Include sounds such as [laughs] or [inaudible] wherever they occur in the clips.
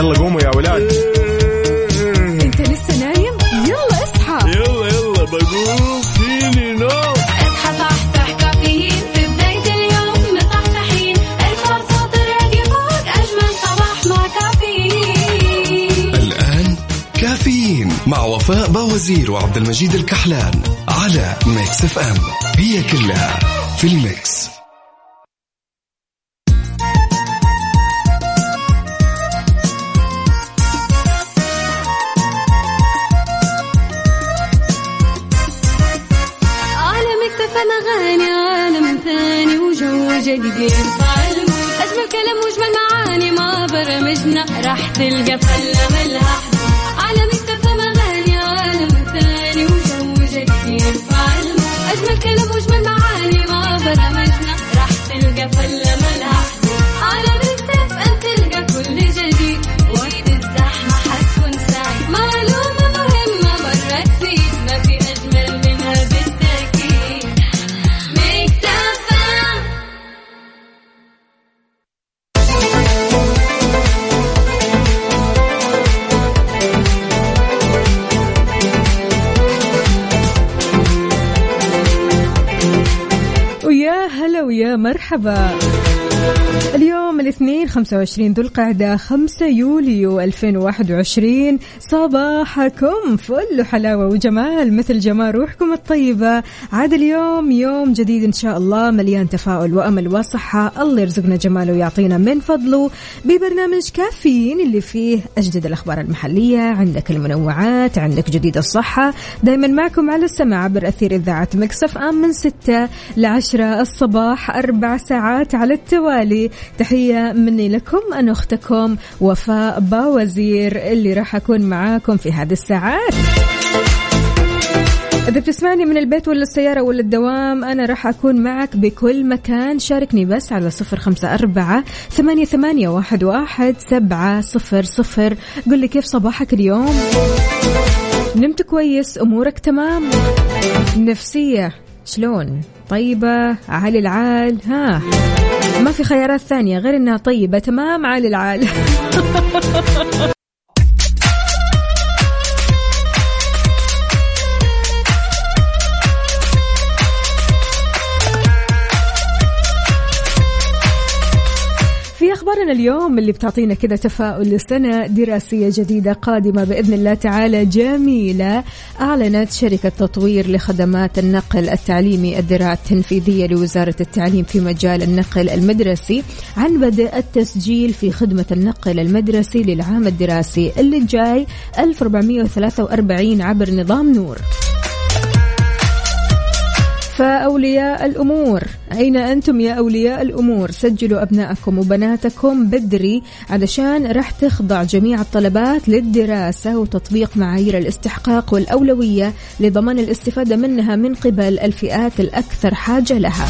يلا قوموا يا ولاد. انت لسه نايم؟ يلا اصحى. يلا يلا بقوم فيني نوم اصحى صحصح كافيين في بداية اليوم مصحصحين. الفرصة تراك فوق أجمل صباح مع كافيين. الآن كافيين مع وفاء باوزير وعبد المجيد الكحلان على Mix FM. هي كلها في ال mix. مرحبا. اليوم الاثنين 25 ذو القعدة 5 يوليو 2021 صباحكم فل حلاوة وجمال مثل جمال روحكم الطيبة. عاد اليوم يوم جديد إن شاء الله مليان تفاؤل وأمل وصحة. الله يرزقنا جماله ويعطينا من فضله. ببرنامج كافيين اللي فيه أجدد الأخبار المحلية عندك المنوعات عندك جديد الصحة. دايما معكم على السماع عبر أثير إذاعة مكسف أم من 6 ل 10 الصباح أربع ساعات على التوالي. تحية مني لكم أنا أختكم وفاء باوزير اللي راح أكون معاكم في هذه الساعات. إذا بتسمعني من البيت ولا السيارة ولا الدوام أنا راح أكون معك بكل مكان. شاركني بس على صفر خمسة أربعة ثمانية, ثمانية واحد, واحد سبعة صفر صفر. قل لي كيف صباحك اليوم؟ نمت كويس؟ أمورك تمام؟ نفسية؟ شلون؟ طيبة عالي العال ها. ما في خيارات ثانية غير إنها طيبة. تمام عالي العال. [laughs] اليوم اللي بتعطينا كذا تفاؤل لسنه دراسية جديدة قادمة بإذن الله تعالى جميلة أعلنت شركة تطوير لخدمات النقل التعليمي الذراع التنفيذية لوزارة التعليم في مجال النقل المدرسي عن بدء التسجيل في خدمة النقل المدرسي للعام الدراسي اللي جاي 1443 عبر نظام نور. فأولياء الأمور. أين أنتم يا أولياء الأمور؟ سجلوا أبنائكم وبناتكم بدري علشان راح تخضع جميع الطلبات للدراسة وتطبيق معايير الاستحقاق والأولوية لضمان الاستفادة منها من قبل الفئات الأكثر حاجة لها.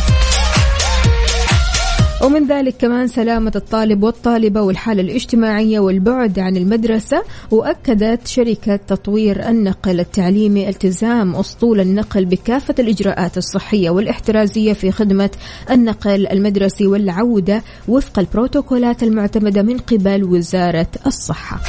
ومن ذلك كمان سلامة الطالب والطالبة والحالة الاجتماعية والبعد عن المدرسة وأكدت شركة تطوير النقل التعليمي التزام أسطول النقل بكافة الإجراءات الصحية والاحترازية في خدمة النقل المدرسي والعودة وفق البروتوكولات المعتمدة من قبل وزارة الصحة.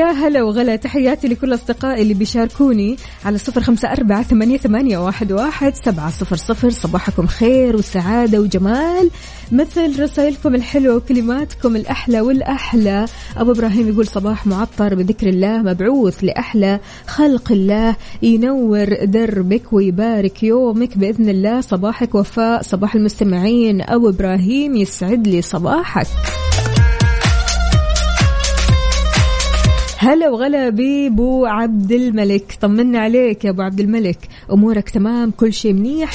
يا هلا وغلا. تحياتي لكل أصدقائي اللي بيشاركوني على صفر خمسة أربعة ثمانية, ثمانية واحد, واحد سبعة صفر صفر. صباحكم خير وسعادة وجمال. مثل رسائلكم الحلوة وكلماتكم الأحلى والأحلى. أبو إبراهيم يقول صباح معطر بذكر الله مبعوث لأحلى خلق الله. ينور دربك ويبارك يومك بإذن الله. صباحك وفاء صباح المستمعين. أبو إبراهيم يسعد لي صباحك. هلا وغلا بيبو عبد الملك. طمنا عليك يا ابو عبد الملك. أمورك تمام كل شيء منيح.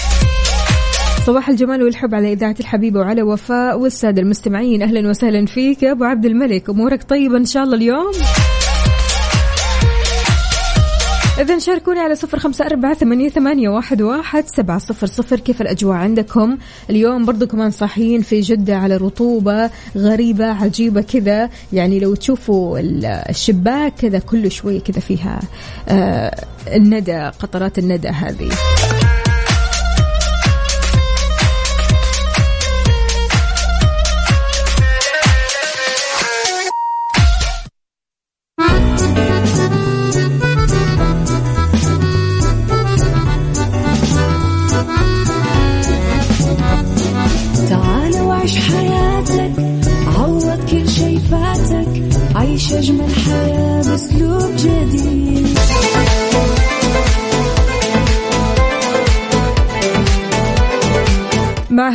صباح الجمال والحب على إذاعة الحبيبة وعلى وفاء والسادة المستمعين. أهلا وسهلا فيك يا أبو عبد الملك. أمورك طيبة إن شاء الله اليوم؟ إذا شاركوني على صفر خمسة أربعة ثمانية, ثمانية واحد, واحد سبعة صفر صفر. كيف الأجواء عندكم؟ اليوم برضو كمان صاحيين في جدة على رطوبة غريبة عجيبة كذا. يعني لو تشوفوا الشباك كذا كل شوية كذا فيها آه الندى قطرات الندى هذه.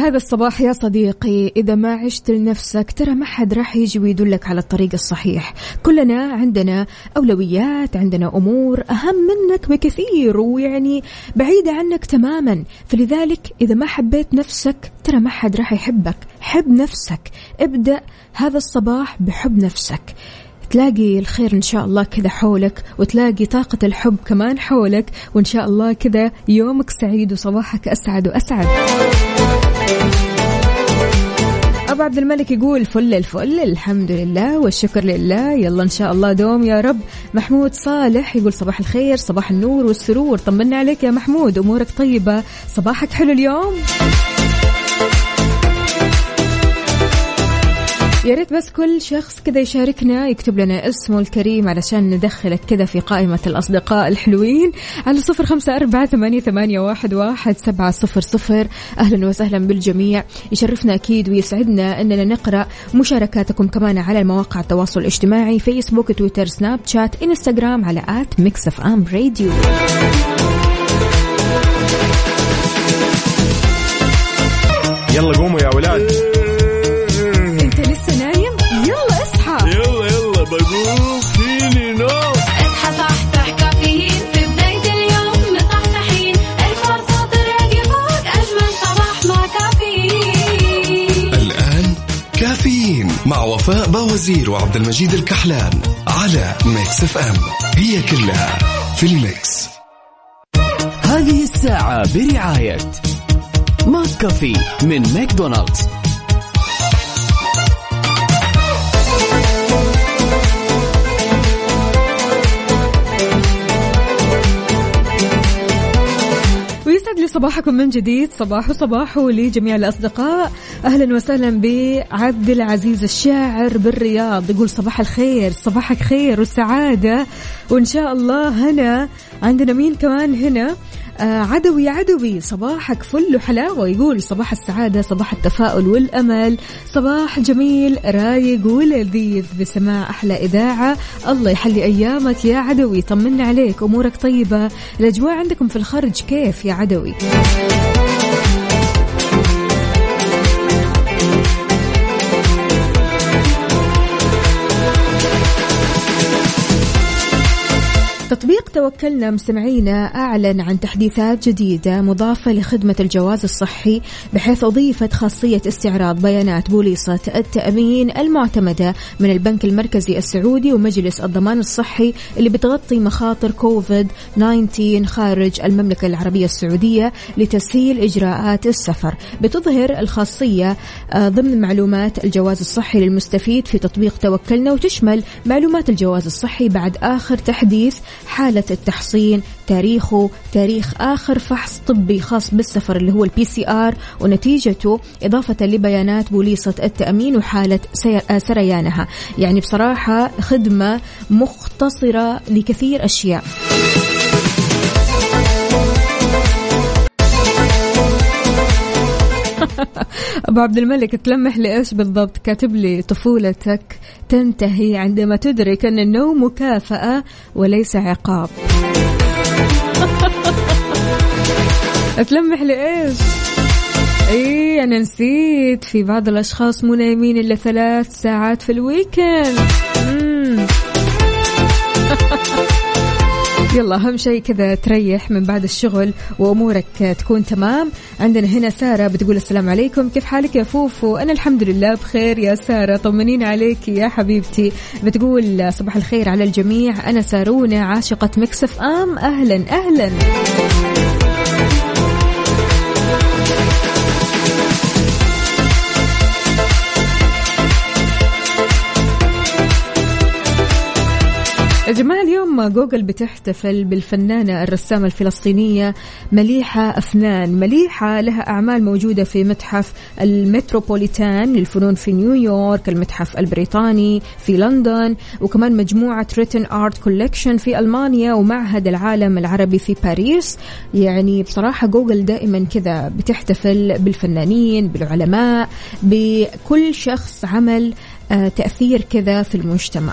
هذا الصباح يا صديقي إذا ما عشت لنفسك ترى ما حد راح يجي ويدلك على الطريق الصحيح. كلنا عندنا أولويات عندنا أمور أهم منك بكثير ويعني بعيدة عنك تماما. فلذلك إذا ما حبيت نفسك ترى ما حد راح يحبك. حب نفسك. ابدأ هذا الصباح بحب نفسك. تلاقي الخير إن شاء الله كذا حولك وتلاقي طاقة الحب كمان حولك وإن شاء الله كذا يومك سعيد وصباحك أسعد وأسعد. أبو عبد الملك يقول فل الفل الحمد لله والشكر لله. يلا إن شاء الله دوم يا رب. محمود صالح يقول صباح الخير صباح النور والسرور. طمنا عليك يا محمود أمورك طيبة صباحك حلو اليوم. يا ريت بس كل شخص كذا يشاركنا يكتب لنا اسمه الكريم علشان ندخلك كذا في قائمة الأصدقاء الحلوين. على صفر خمسة أربعة ثمانية, ثمانية واحد, واحد سبعة صفر صفر. أهلا وسهلا بالجميع. يشرفنا أكيد ويسعدنا أننا نقرأ مشاركاتكم كمان على المواقع التواصل الاجتماعي فيسبوك تويتر سناب شات إنستغرام على at Mix FM Radio يلا قوموا يا ولاد. وفاء باوزير وعبد المجيد الكحلان على Mix FM. هي كلها في ال mix. هذه الساعة برعاية McCafé من ماكدونالدز. صباحكم من جديد. صباح صباح لجميع الأصدقاء. أهلا وسهلا بعبد العزيز الشاعر بالرياض. يقول صباح الخير صباحك خير والسعادة. وإن شاء الله هنا عندنا مين كمان هنا؟ عدوي عدوي. صباحك فل وحلاوة. يقول صباح السعادة صباح التفاؤل والأمل. صباح جميل رايق ولذيذ. بسماع أحلى إذاعة. الله يحلي أيامك يا عدوي. طمنا عليك أمورك طيبة. الأجواء عندكم في الخرج كيف يا عدوي؟ تطبيق توكلنا مستمعينا أعلن عن تحديثات جديدة مضافة لخدمة الجواز الصحي بحيث أضيفت خاصية استعراض بيانات بوليصة التأمين المعتمدة من البنك المركزي السعودي ومجلس الضمان الصحي اللي بتغطي مخاطر كوفيد 19 خارج المملكة العربية السعودية لتسهيل إجراءات السفر. بتظهر الخاصية آه، ضمن معلومات الجواز الصحي للمستفيد في تطبيق توكلنا وتشمل معلومات الجواز الصحي بعد آخر تحديث حالة التحصين تاريخه تاريخ آخر فحص طبي خاص بالسفر اللي هو ال PCR ونتيجته إضافة لبيانات بوليصة التأمين وحالة آه، سريانها. يعني بصراحة خدمة مختصرة لكثير أشياء. [laughs] ابو عبد الملك تلمح لي إيش بالضبط؟ كاتب لي طفولتك تنتهي عندما تدرك أن النوم مكافاه وليس عقاب. [laughs] تلمح لي إيش إي أنا نسيت. في بعض الأشخاص مو نايمين إلا ثلاث ساعات في ال weekend. يلا أهم شيء كذا تريح من بعد الشغل وأمورك تكون تمام. عندنا هنا سارة بتقول السلام عليكم. كيف حالك يا فوفو؟ أنا الحمد لله بخير يا سارة طمنين عليك يا حبيبتي. بتقول صباح الخير على الجميع. أنا سارونة عاشقة Mix FM. أهلا أهلا. يا جماعة جوجل بتحتفل بالفنانة الرسامة الفلسطينية مليحة أفنان. مليحة لها أعمال موجودة في متحف المتروبوليتان للفنون في نيويورك المتحف البريطاني في لندن وكمان مجموعة Written Art Collection في ألمانيا ومعهد العالم العربي في باريس. يعني بصراحة جوجل دائما كذا بتحتفل بالفنانين بالعلماء بكل شخص عمل آه، تأثير كذا في المجتمع.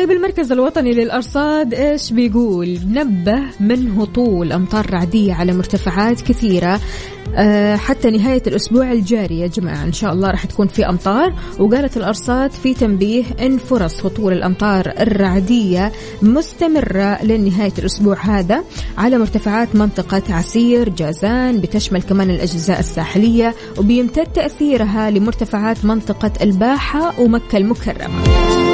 طيب المركز الوطني للأرصاد إيش بيقول؟ نبه من هطول أمطار رعدية على مرتفعات كثيرة. أه حتى نهاية الأسبوع الجاري يا جماعة إن شاء الله راح تكون في أمطار. وقالت الأرصاد في تنبيه إن فرص هطول الأمطار الرعدية مستمرة لنهاية الأسبوع هذا على مرتفعات منطقة عسير جازان بتشمل كمان الأجزاء الساحلية وبيمتد تأثيرها لمرتفعات منطقة الباحة ومكة المكرمة.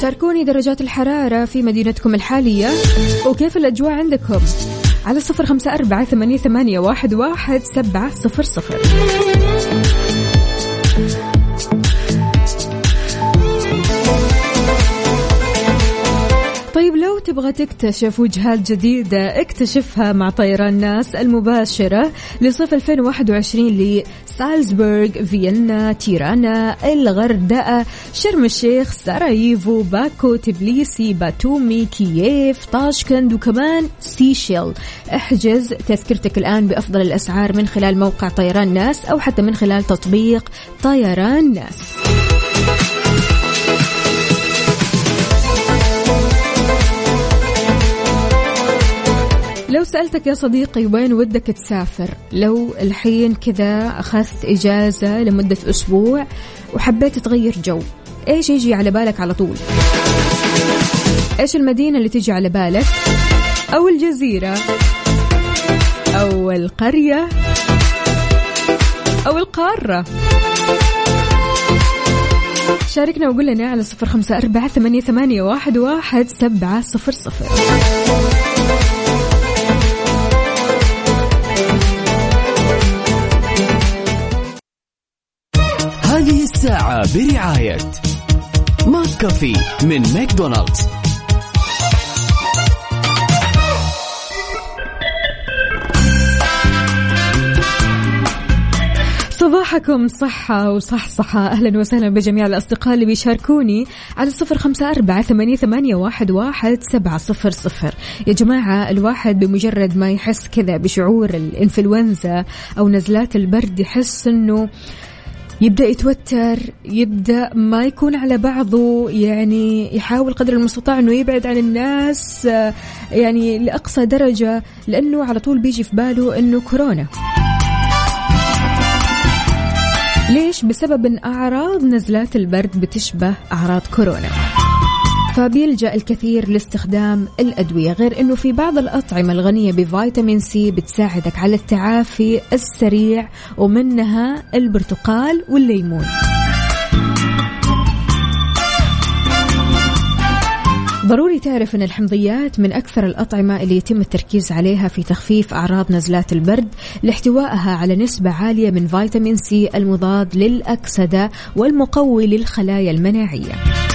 شاركوني درجات الحرارة في مدينتكم الحالية وكيف الأجواء عندكم؟ على صفر خمسة أربعة ثمانية, واحد, واحد سبعة صفر صفر. طيب لو تبغى تكتشف وجهات جديدة اكتشفها مع طيران ناس المباشرة لصيف 2021 لسالزبورغ فيينا تيرانا الغردقة شرم الشيخ سراييفو باكو تبليسي باتومي كييف طاشكند وكمان سيشيل. احجز تذكرتك الآن بأفضل الأسعار من خلال موقع طيران ناس أو حتى من خلال تطبيق طيران ناس. سألتك يا صديقي وين ودك تسافر؟ لو الحين كذا أخذت إجازة لمدة أسبوع وحبيت تغير جو إيش يجي على بالك على طول؟ إيش المدينة اللي تجي على بالك؟ أو الجزيرة؟ أو القرية؟ أو القارة؟ شاركنا وقول لنا على صفر خمسة أربعة ثمانية, ثمانية واحد, واحد سبعة صفر صفر. الساعة برعاية McCafé من ماكدونالدز. صباحكم صحة وصحصحة أهلا وسهلا بجميع الأصدقاء اللي بيشاركوني على صفر خمسة أربعة ثمانية, ثمانية واحد, واحد سبعة صفر صفر. يا جماعة الواحد بمجرد ما يحس كذا بشعور الإنفلونزا أو نزلات البرد يحس أنه يبدأ يتوتر يبدأ ما يكون على بعضه يعني يحاول قدر المستطاع إنه يبعد عن الناس آه، يعني لأقصى درجة لأنه على طول بيجي في باله إنه كورونا ليش؟ بسبب إن أعراض نزلات البرد بتشبه أعراض كورونا. فبيلجأ الكثير لاستخدام الأدوية غير أنه في بعض الأطعمة الغنية بفيتامين سي بتساعدك على التعافي السريع ومنها البرتقال والليمون. ضروري تعرف أن الحمضيات من أكثر الأطعمة اللي يتم التركيز عليها في تخفيف أعراض نزلات البرد لاحتوائها على نسبة عالية من فيتامين سي المضاد للأكسدة والمقوي للخلايا المناعية.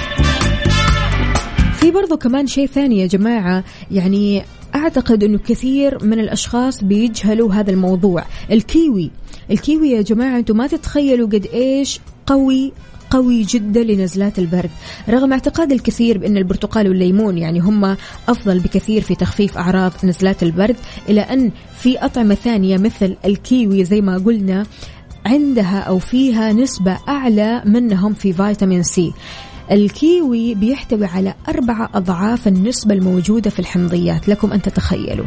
برضو كمان شيء ثاني يا جماعة يعني أعتقد أنه كثير من الأشخاص بيجهلوا هذا الموضوع. الكيوي الكيوي يا جماعة أنتم ما تتخيلوا قد إيش قوي قوي جدا لنزلات البرد. رغم اعتقاد الكثير بأن البرتقال والليمون يعني هم أفضل بكثير في تخفيف أعراض نزلات البرد إلى أن في أطعمة ثانية مثل الكيوي زي ما قلنا عندها أو فيها نسبة أعلى منهم في فيتامين C. الكيوي بيحتوي على أربعة أضعاف النسبة الموجودة في الحمضيات لكم أن تتخيلوا.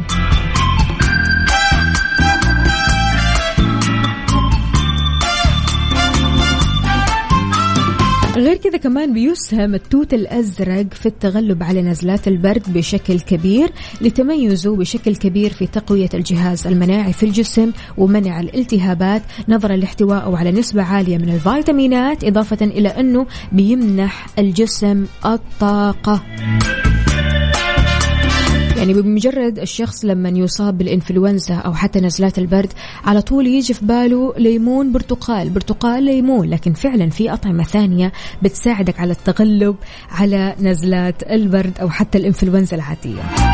غير كذا كمان بيسهم التوت الأزرق في التغلب على نزلات البرد بشكل كبير لتميزه بشكل كبير في تقوية الجهاز المناعي في الجسم ومنع الالتهابات نظرا لاحتوائه على نسبة عالية من الفيتامينات إضافة إلى أنه بيمنح الجسم الطاقة. يعني بمجرد الشخص لما يصاب بالإنفلونزا أو حتى نزلات البرد على طول يجي في باله ليمون برتقال برتقال ليمون. لكن فعلا في أطعمة ثانية بتساعدك على التغلب على نزلات البرد أو حتى الإنفلونزا العادية.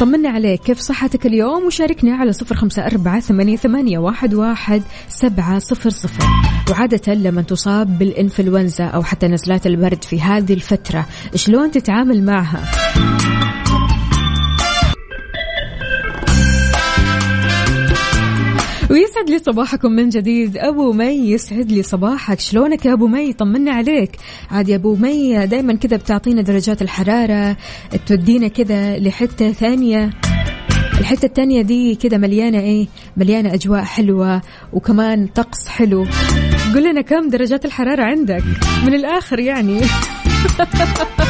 طمنا عليك كيف صحتك اليوم؟ وشاركنا على صفر خمسة أربعة ثمانية, واحد سبعة صفر صفر. وعادة لما تصاب بالإنفلونزا أو حتى نزلات البرد في هذه الفترة شلون تتعامل معها؟ ويسعد لي صباحكم من جديد. أبو مي يسعد لي صباحك. شلونك يا أبو مي؟ طمنا عليك. عاد يا أبو مي دائما كذا بتعطينا درجات الحرارة تودينا كذا لحتة ثانية. الحتة الثانية دي كذا مليانة إيه؟ مليانة أجواء حلوة وكمان طقس حلو. قول لنا كم درجات الحرارة عندك؟ من الآخر يعني. [laughs]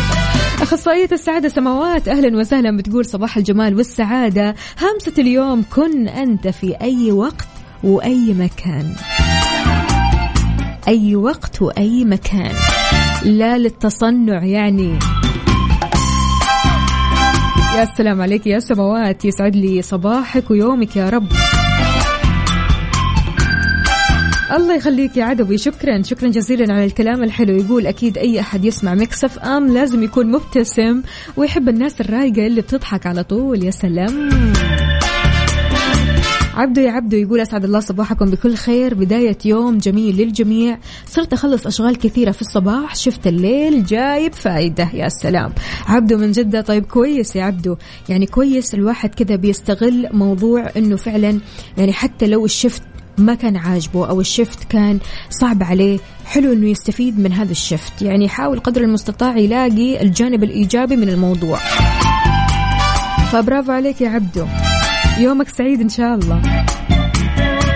أخصائية السعادة سماوات أهلا وسهلا بتقول صباح الجمال والسعادة. همسة اليوم كن أنت في أي وقت وأي مكان. أي وقت وأي مكان. لا للتصنع يعني. يا سلام عليك يا سماوات يسعد لي صباحك ويومك يا رب. الله يخليك يا عدوي. شكرا. شكرا جزيلا على الكلام الحلو. يقول أكيد أي أحد يسمع مكسف أم لازم يكون مبتسم ويحب الناس الرايقة اللي بتضحك على طول. يا سلام. عبدو يا عبدو يقول أسعد الله صباحكم بكل خير. بداية يوم جميل للجميع. صرت أخلص أشغال كثيرة في الصباح. شفت الليل جايب فايدة. يا سلام. عبدو من جدة. طيب كويس يا عبدو. يعني كويس الواحد كذا بيستغل موضوع إنه فعلا يعني حتى لو الشفت ما كان عاجبه أو الشفت كان صعب عليه حلو إنه يستفيد من هذا الشفت. يعني يحاول قدر المستطاع يلاقي الجانب الإيجابي من الموضوع. فبرافو عليك يا عبدو. يومك سعيد إن شاء الله.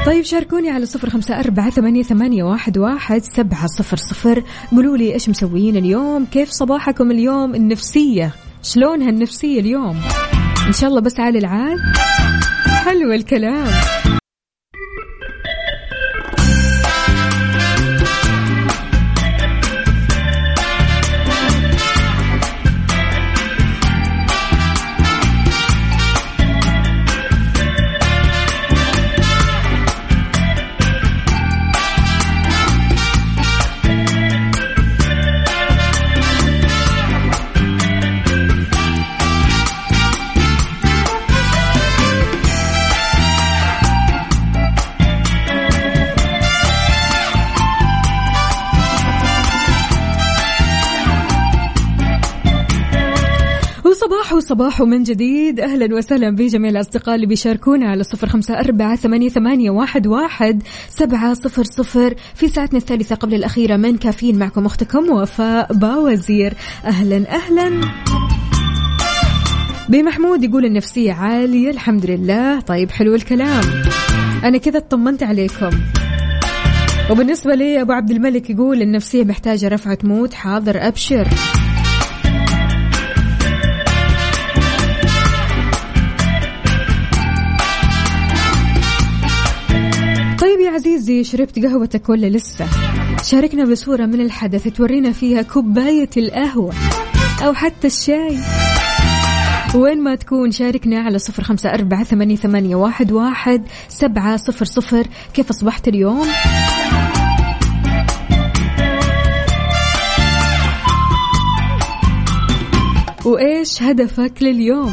طيب شاركوني على صفر خمسة أربعة ثمانية, ثمانية واحد, واحد سبعة صفر صفر. قولوا لي إيش مسويين اليوم؟ كيف صباحكم اليوم؟ النفسية. شلونها النفسية اليوم؟ إن شاء الله بس عالي العال. حلو الكلام. صباح من جديد. أهلا وسهلا بجميع الأصدقاء اللي بيشاركونا على صفر خمسة أربعة ثمانية, واحد سبعة صفر صفر في ساعتنا الثالثة قبل الأخيرة من كافيين معكم أختكم وفاء باوزير. أهلا أهلا. بمحمود يقول النفسية عالية الحمد لله. طيب حلو الكلام. أنا كذا اطمنت عليكم. وبالنسبة لي أبو عبد الملك يقول النفسية محتاجة رفعة موت حاضر أبشر. عزيزي شربت قهوتك ولا لسه؟ شاركنا بصورة من الحدث تورينا فيها كوباية القهوة أو حتى الشاي. وين ما تكون شاركنا على صفر خمسة أربعة ثمانية, ثمانية واحد, واحد سبعة صفر صفر. كيف أصبحت اليوم؟ وإيش هدفك لليوم؟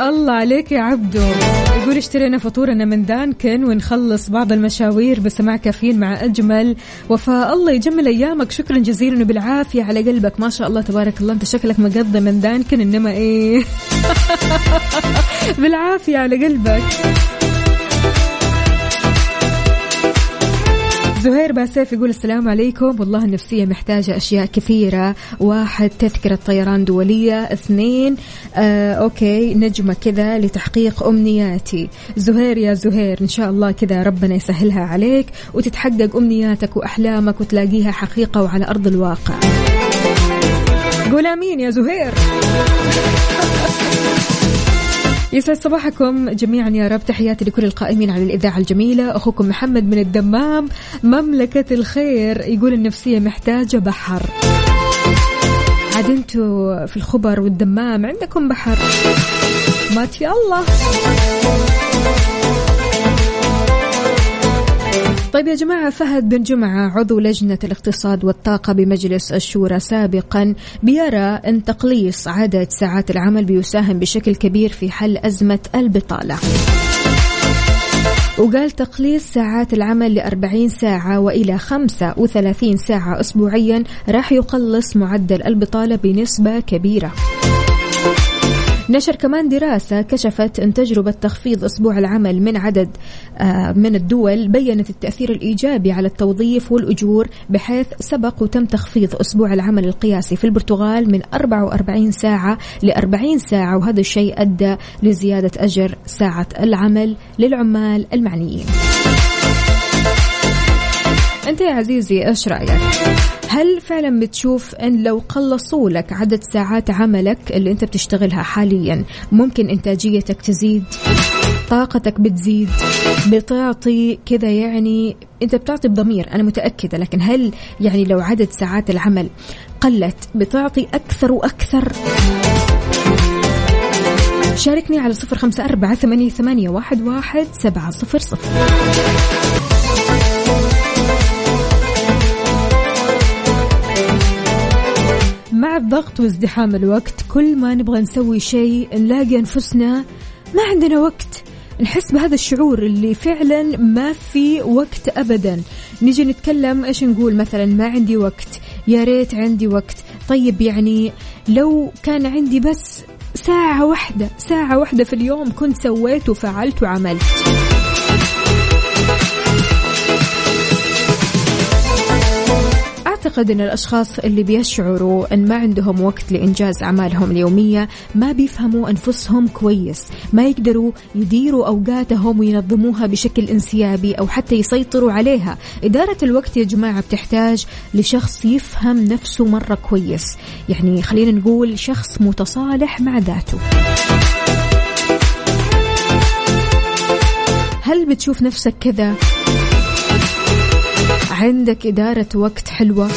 الله عليك يا عبدو. يقول اشترينا فطورنا من دانكن ونخلص بعض المشاوير بسماع كافيين مع أجمل وفاء. الله يجمل أيامك. شكرا جزيلا وبالعافية على قلبك. ما شاء الله تبارك الله. أنت شكلك مقضي من دانكن. إنما إيه؟ [laughs] بالعافية على قلبك. زهير باسيف يقول السلام عليكم. والله النفسية محتاجة أشياء كثيرة. واحد تذكرة طيران دولية. اثنين آه أوكي نجمة كذا لتحقيق أمنياتي. زهير يا زهير إن شاء الله كذا ربنا يسهلها عليك وتتحقق أمنياتك وأحلامك وتلاقيها حقيقة وعلى أرض الواقع. قول آمين يا زهير. يسعد صباحكم جميعا يا رب. تحياتي لكل القائمين على الإذاعة الجميلة. أخوكم محمد من الدمام مملكة الخير يقول النفسية محتاجة بحر. عاد أنتوا في الخبر والدمام عندكم بحر. ما في الله. طيب يا جماعة فهد بن جمعة عضو لجنة الاقتصاد والطاقة بمجلس الشورى سابقا بيرى أن تقليص عدد ساعات العمل بيساهم بشكل كبير في حل أزمة البطالة. وقال تقليص ساعات العمل لأربعين ساعة وإلى خمسة وثلاثين ساعة أسبوعيا راح يقلص معدل البطالة بنسبة كبيرة. نشر كمان دراسة كشفت أن تجربة تخفيض أسبوع العمل من عدد آه، من الدول بينت التأثير الإيجابي على التوظيف والأجور بحيث سبق وتم تخفيض أسبوع العمل القياسي في البرتغال من 44 ساعة ل 40 ساعة وهذا الشيء أدى لزيادة أجر ساعة العمل للعمال المعنيين. أنت يا عزيزي إيش رأيك؟ هل فعلا بتشوف إن لو قلصوا لك عدد ساعات عملك اللي أنت بتشتغلها حاليا ممكن إنتاجيتك تزيد طاقتك بتزيد بتعطي كذا يعني أنت بتعطي بضمير أنا متأكدة لكن هل يعني لو عدد ساعات العمل قلت بتعطي أكثر وأكثر شاركني على صفر خمسة أربعة ثمانية, ثمانية واحد, واحد سبعة صفر صفر الضغط وازدحام الوقت. كل ما نبغى نسوي شيء نلاقي أنفسنا ما عندنا وقت. نحس بهذا الشعور اللي فعلا ما في وقت ابدا. نجي نتكلم إيش نقول؟ مثلا ما عندي وقت. يا ريت عندي وقت. طيب يعني لو كان عندي بس ساعة واحدة ساعة واحدة في اليوم كنت سويت وفعلت وعملت. أعتقد أن الأشخاص اللي بيشعروا أن ما عندهم وقت لإنجاز أعمالهم اليومية ما بيفهموا أنفسهم كويس ما يقدروا يديروا أوقاتهم وينظموها بشكل انسيابي أو حتى يسيطروا عليها. إدارة الوقت يا جماعة بتحتاج لشخص يفهم نفسه مرة كويس. يعني خلينا نقول شخص متصالح مع ذاته. هل بتشوف نفسك كذا؟ عندك إدارة وقت حلوة؟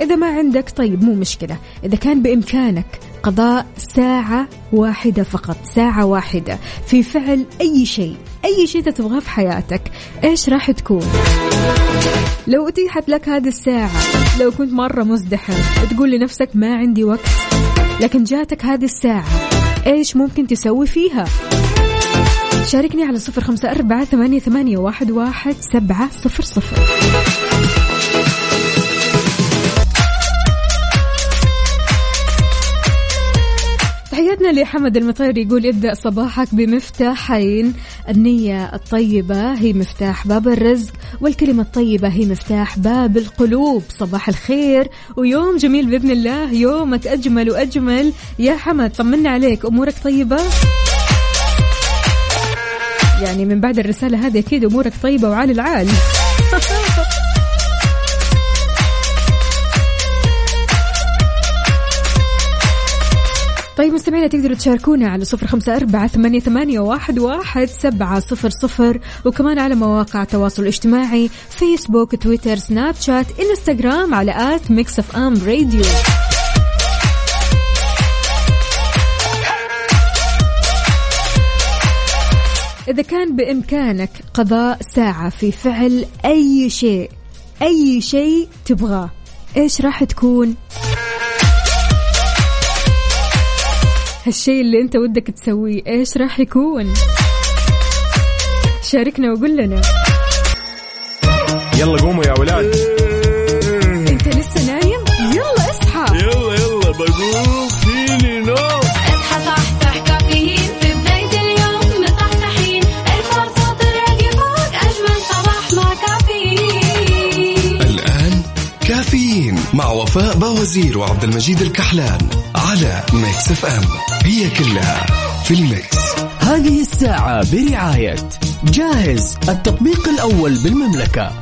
إذا ما عندك طيب مو مشكلة. إذا كان بإمكانك قضاء ساعة واحدة فقط ساعة واحدة في فعل أي شيء أي شيء تبغاه في حياتك إيش راح تكون؟ لو أتيحت لك هذه الساعة لو كنت مرة مزدحم تقول لنفسك ما عندي وقت لكن جاتك هذه الساعة إيش ممكن تسوي فيها؟ شاركني على صفر خمسة أربعة ثمانية, ثمانية واحد, واحد سبعة صفر صفر. تحياتنا لحمد المطير يقول ابدأ صباحك بمفتاحين. النية الطيبة هي مفتاح باب الرزق والكلمة الطيبة هي مفتاح باب القلوب. صباح الخير ويوم جميل بإذن الله يومك أجمل وأجمل. يا حمد طمنا عليك أمورك طيبة؟ يعني من بعد الرسالة هذه أكيد أمورك طيبة وعالي العال. [laughs] طيب مستمعينا تقدروا تشاركونا على صفر خمسة أربعة ثمانية واحد, واحد سبعة صفر صفر وكمان على مواقع التواصل الاجتماعي فيسبوك تويتر سناب شات إنستغرام على at Mix FM Radio إذا كان بإمكانك قضاء ساعة في فعل أي شيء أي شيء تبغاه إيش راح تكون؟ هالشيء اللي أنت ودك تسويه إيش راح يكون؟ شاركنا وقول لنا يلا قوموا يا ولاد مع وفاء باوزير وعبد المجيد الكحلان على Mix FM. هي كلها في ال Mix. هذه الساعة برعاية جاهز التطبيق الأول بالمملكة.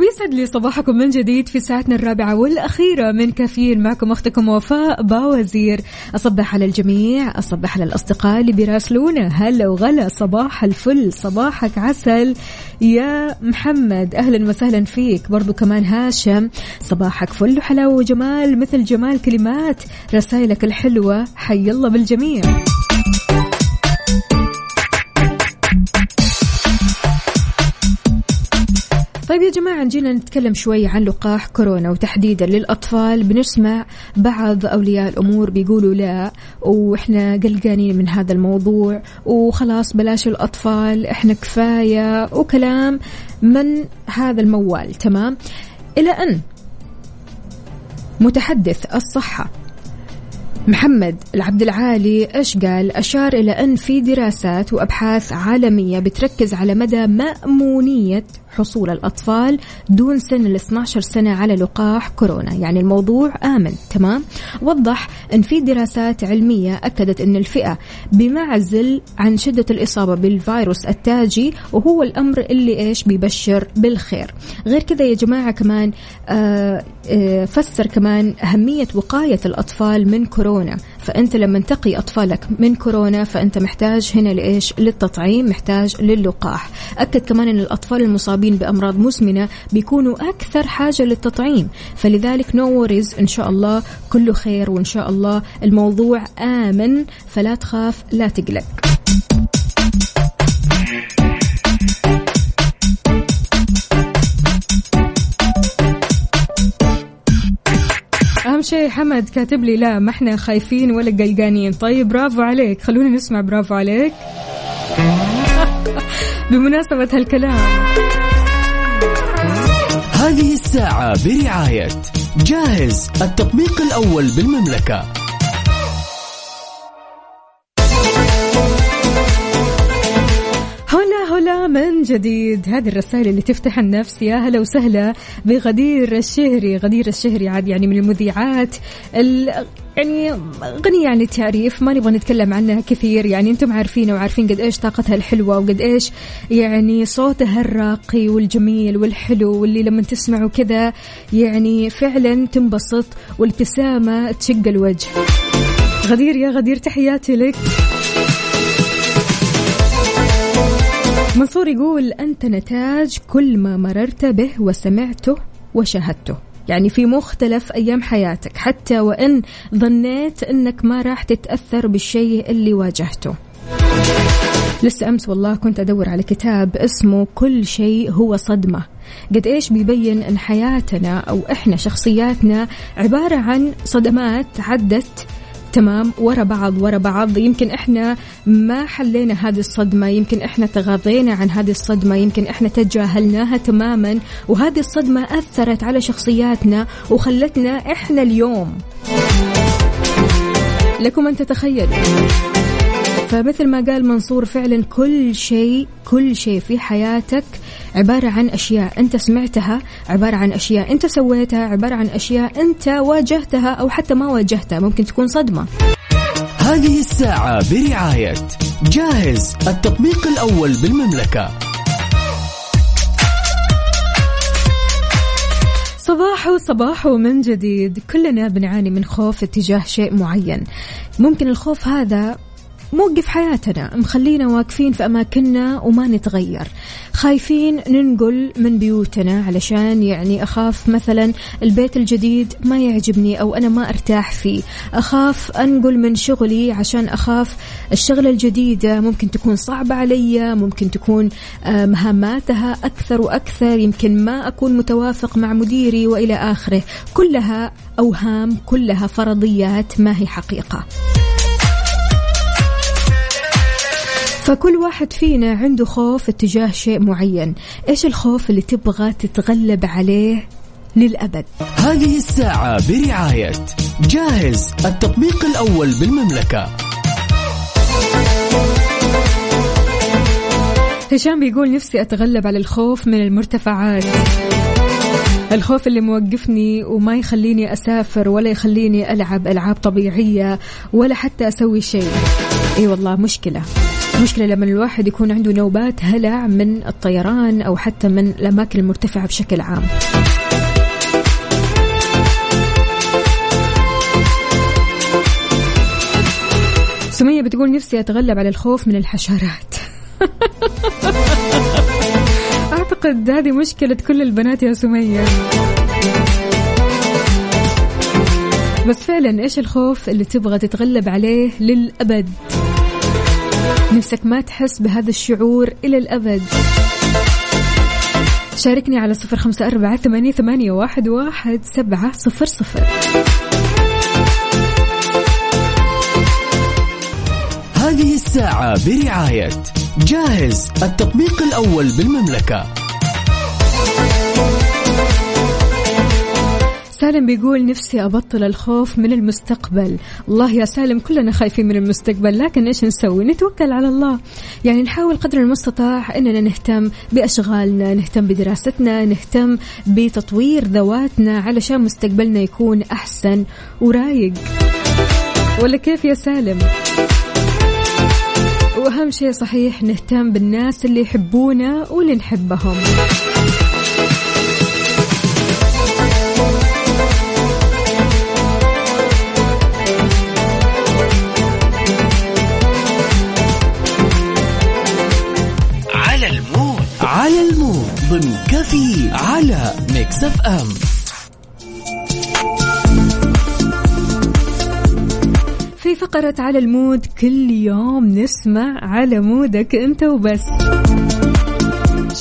ويسعد لي صباحكم من جديد في ساعتنا الرابعة والأخيرة. من كافيين معكم أختكم وفاء باوزير. أصبح على الجميع أصبح على الأصدقاء اللي بيراسلونا. هلا وغلا صباح الفل صباحك عسل. يا محمد أهلا وسهلا فيك. برضو كمان هاشم صباحك فل وحلاوة وجمال. مثل جمال كلمات رسائلك الحلوة. حي الله بالجميع. طيب يا جماعة جينا نتكلم شوي عن لقاح كورونا وتحديدا للأطفال. بنسمع بعض أولياء الأمور بيقولوا لا وإحنا قلقانين من هذا الموضوع وخلاص بلاش الأطفال إحنا كفاية وكلام من هذا الموال. تمام؟ إلى أن متحدث الصحة محمد العبد العالي إيش قال؟ أشار إلى أن في دراسات وأبحاث عالمية بتركز على مدى مأمونية حصول الأطفال دون سن ال 12 سنة على لقاح كورونا، يعني الموضوع آمن، تمام؟ وضح إن في دراسات علمية أكدت إن الفئة بمعزل عن شدة الإصابة بالفيروس التاجي وهو الأمر اللي إيش؟ بيبشر بالخير. غير كذا يا جماعة كمان آه آه فسر كمان أهمية وقاية الأطفال من كورونا. فأنت لما تقي أطفالك من كورونا فأنت محتاج هنا لإيش؟ للتطعيم محتاج للقاح. أكد كمان إن الأطفال المصابين بأمراض مزمنه بيكونوا أكثر حاجة للتطعيم. فلذلك نو وريز إن شاء الله كله خير وإن شاء الله الموضوع آمن. فلا تخاف لا تقلق. أهم شيء حمد كاتب لي لا ما إحنا خايفين ولا قلقانين. طيب برافو عليك. خلونا نسمع برافو عليك. [laughs] بمناسبة هالكلام. هذه الساعة برعاية جاهز التطبيق الأول بالمملكة. من جديد. هذه الرسائل اللي تفتح النفس. يا هلا وسهلا بغدير الشهري. غدير الشهري عاد يعني من المذيعات ال... يعني غنية عن التعريف. ما نبغى نتكلم عنها كثير. يعني أنتم عارفين وعارفين قد إيش طاقتها الحلوة وقد إيش يعني صوتها الراقي والجميل والحلو واللي لما تسمعه كذا يعني فعلا تنبسط والابتسامة تشق الوجه. غدير يا غدير تحياتي لك. منصور يقول أنت نتاج كل ما مررت به وسمعته وشاهدته. يعني في مختلف أيام حياتك حتى وإن ظنيت أنك ما راح تتأثر بالشيء اللي واجهته. لسه أمس والله كنت أدور على كتاب اسمه كل شيء هو صدمة. قد إيش بيبين أن حياتنا أو إحنا شخصياتنا عبارة عن صدمات عدت تمام ورا بعض ورا بعض. يمكن إحنا ما حلينا هذه الصدمة يمكن إحنا تغاضينا عن هذه الصدمة يمكن إحنا تجاهلناها تماما. وهذه الصدمة أثرت على شخصياتنا وخلتنا إحنا اليوم. لكم أن تتخيلوا. فمثل ما قال منصور فعلا كل شيء كل شيء في حياتك عبارة عن أشياء أنت سمعتها عبارة عن أشياء أنت سويتها عبارة عن أشياء أنت واجهتها أو حتى ما واجهتها ممكن تكون صدمة. هذه الساعة برعاية جاهز التطبيق الأول بالمملكة. صباح صباح من جديد. كلنا بنعاني من خوف اتجاه شيء معين. ممكن الخوف هذا موقف حياتنا مخلينا واقفين في أماكننا وما نتغير. خايفين ننقل من بيوتنا علشان يعني أخاف مثلا البيت الجديد ما يعجبني أو أنا ما أرتاح فيه. أخاف أنقل من شغلي عشان أخاف الشغلة الجديدة ممكن تكون صعبة علي ممكن تكون آه، مهاماتها أكثر وأكثر يمكن ما أكون متوافق مع مديري وإلى آخره. كلها أوهام كلها فرضيات ما هي حقيقة. فكل واحد فينا عنده خوف اتجاه شيء معين. إيش الخوف اللي تبغى تتغلب عليه للأبد؟ هذه الساعة برعاية جاهز التطبيق الأول بالمملكة. هشام بيقول نفسي أتغلب على الخوف من المرتفعات. الخوف اللي موقفني وما يخليني أسافر ولا يخليني ألعب ألعاب طبيعية ولا حتى أسوي شيء. إي والله مشكلة. مشكلة لما الواحد يكون عنده نوبات هلع من الطيران أو حتى من الأماكن المرتفعة بشكل عام. سمية بتقول نفسي أتغلب على الخوف من الحشرات. [laughs] أعتقد هذه مشكلة كل البنات يا سمية. بس فعلا إيش الخوف اللي تبغى تتغلب عليه للأبد؟ نفسك ما تحس بهذا الشعور إلى الأبد. شاركني على صفر خمسة أربعة ثمانية, ثمانية واحد, واحد سبعة صفر صفر. هذه الساعة برعاية جاهز التطبيق الأول بالمملكة. سالم بيقول نفسي أبطل الخوف من المستقبل. الله يا سالم كلنا خايفين من المستقبل لكن إيش نسوي؟ نتوكل على الله. يعني نحاول قدر المستطاع أننا نهتم بأشغالنا نهتم بدراستنا نهتم بتطوير ذواتنا علشان مستقبلنا يكون أحسن ورايق. ولا كيف يا سالم؟ وأهم شيء صحيح نهتم بالناس اللي يحبونا واللي نحبهم. كافيين على Mix FM. في فقرة على ال mood كل يوم نسمع على mood ك انت وبس.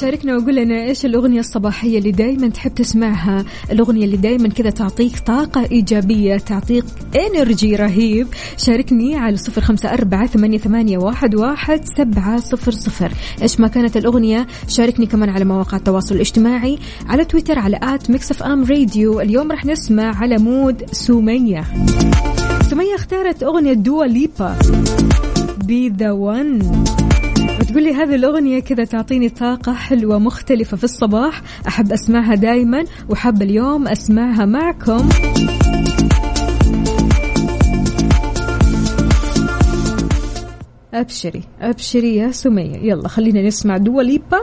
شاركنا وقول لنا إيش الأغنية الصباحية اللي دائما تحب تسمعها؟ الأغنية اللي دائما كذا تعطيك طاقة إيجابية تعطيك energy رهيب. شاركني على صفر خمسة أربعة ثمانية, ثمانية واحد, واحد سبعة صفر صفر. إيش ما كانت الأغنية؟ شاركني كمان على مواقع التواصل الاجتماعي على تويتر على at Mix FM Radio. اليوم راح نسمع على mood سميه سميه اختارت أغنية دوا ليبا Be the One بتقول لي هذه الأغنية كذا تعطيني طاقة حلوة مختلفة في الصباح. أحب أسمعها دايما وحب اليوم أسمعها معكم. أبشري أبشري يا سمية. يلا خلينا نسمع دوا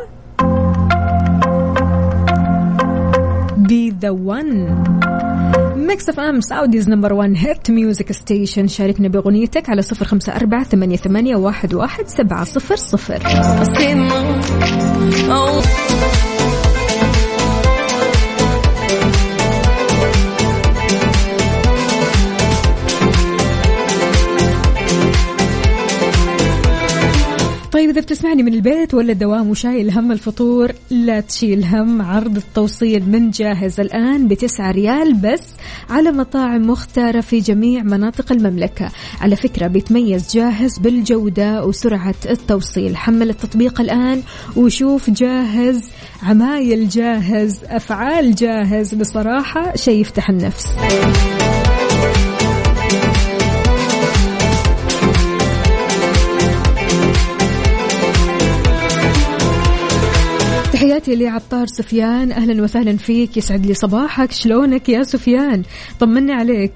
ليبا Be the One Mix FM Saudi's number 1 hit music station شاركنا باغنيتك على صفر خمسة أربعة ثمانية, ثمانية واحد, واحد سبعة صفر صفر طيب إذا بتسمعني من البيت ولا الدوام وشايل هم الفطور لا تشيل هم عرض التوصيل من جاهز الآن بتسعة ريال بس على مطاعم مختارة في جميع مناطق المملكة. على فكرة بيتميز جاهز بالجودة وسرعة التوصيل. حمل التطبيق الآن وشوف جاهز عمايل جاهز أفعال جاهز. بصراحة شيء يفتح النفس. تحياتي لعطار سفيان. أهلا وسهلا فيك. يسعد لي صباحك. شلونك يا سفيان؟ طمني عليك.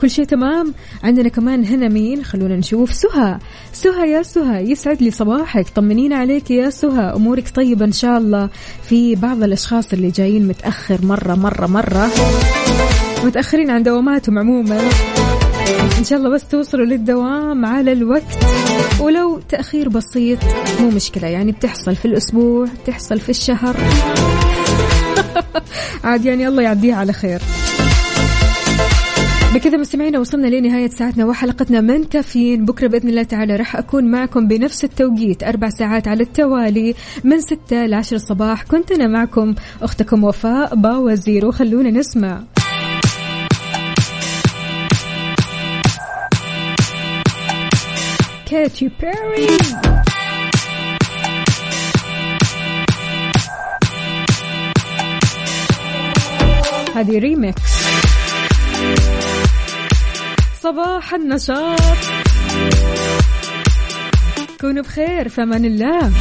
كل شيء تمام؟ عندنا كمان هنا مين؟ خلونا نشوف. سهى. سهى يا سهى. يسعد لي صباحك. طمنين عليك يا سهى. أمورك طيبة إن شاء الله. في بعض الأشخاص اللي جايين متأخر مرة مرة مرة. متأخرين عن دواماتهم عموما. إن شاء الله بس توصلوا للدوام على الوقت. ولو تأخير بسيط مو مشكلة. يعني بتحصل في الأسبوع تحصل في الشهر. [laughs] عاد يعني الله يعديها على خير. بكذا مستمعينا وصلنا لنهاية ساعتنا وحلقتنا من كافيين. بكرة بإذن الله تعالى راح أكون معكم بنفس التوقيت. أربع ساعات على التوالي من ستة لعشر الصباح كنت أنا معكم أختكم وفاء باوزير وخلونا نسمع. كاتي بيري هذه ريميكس صباح النشاط. كونوا بخير في أمان الله.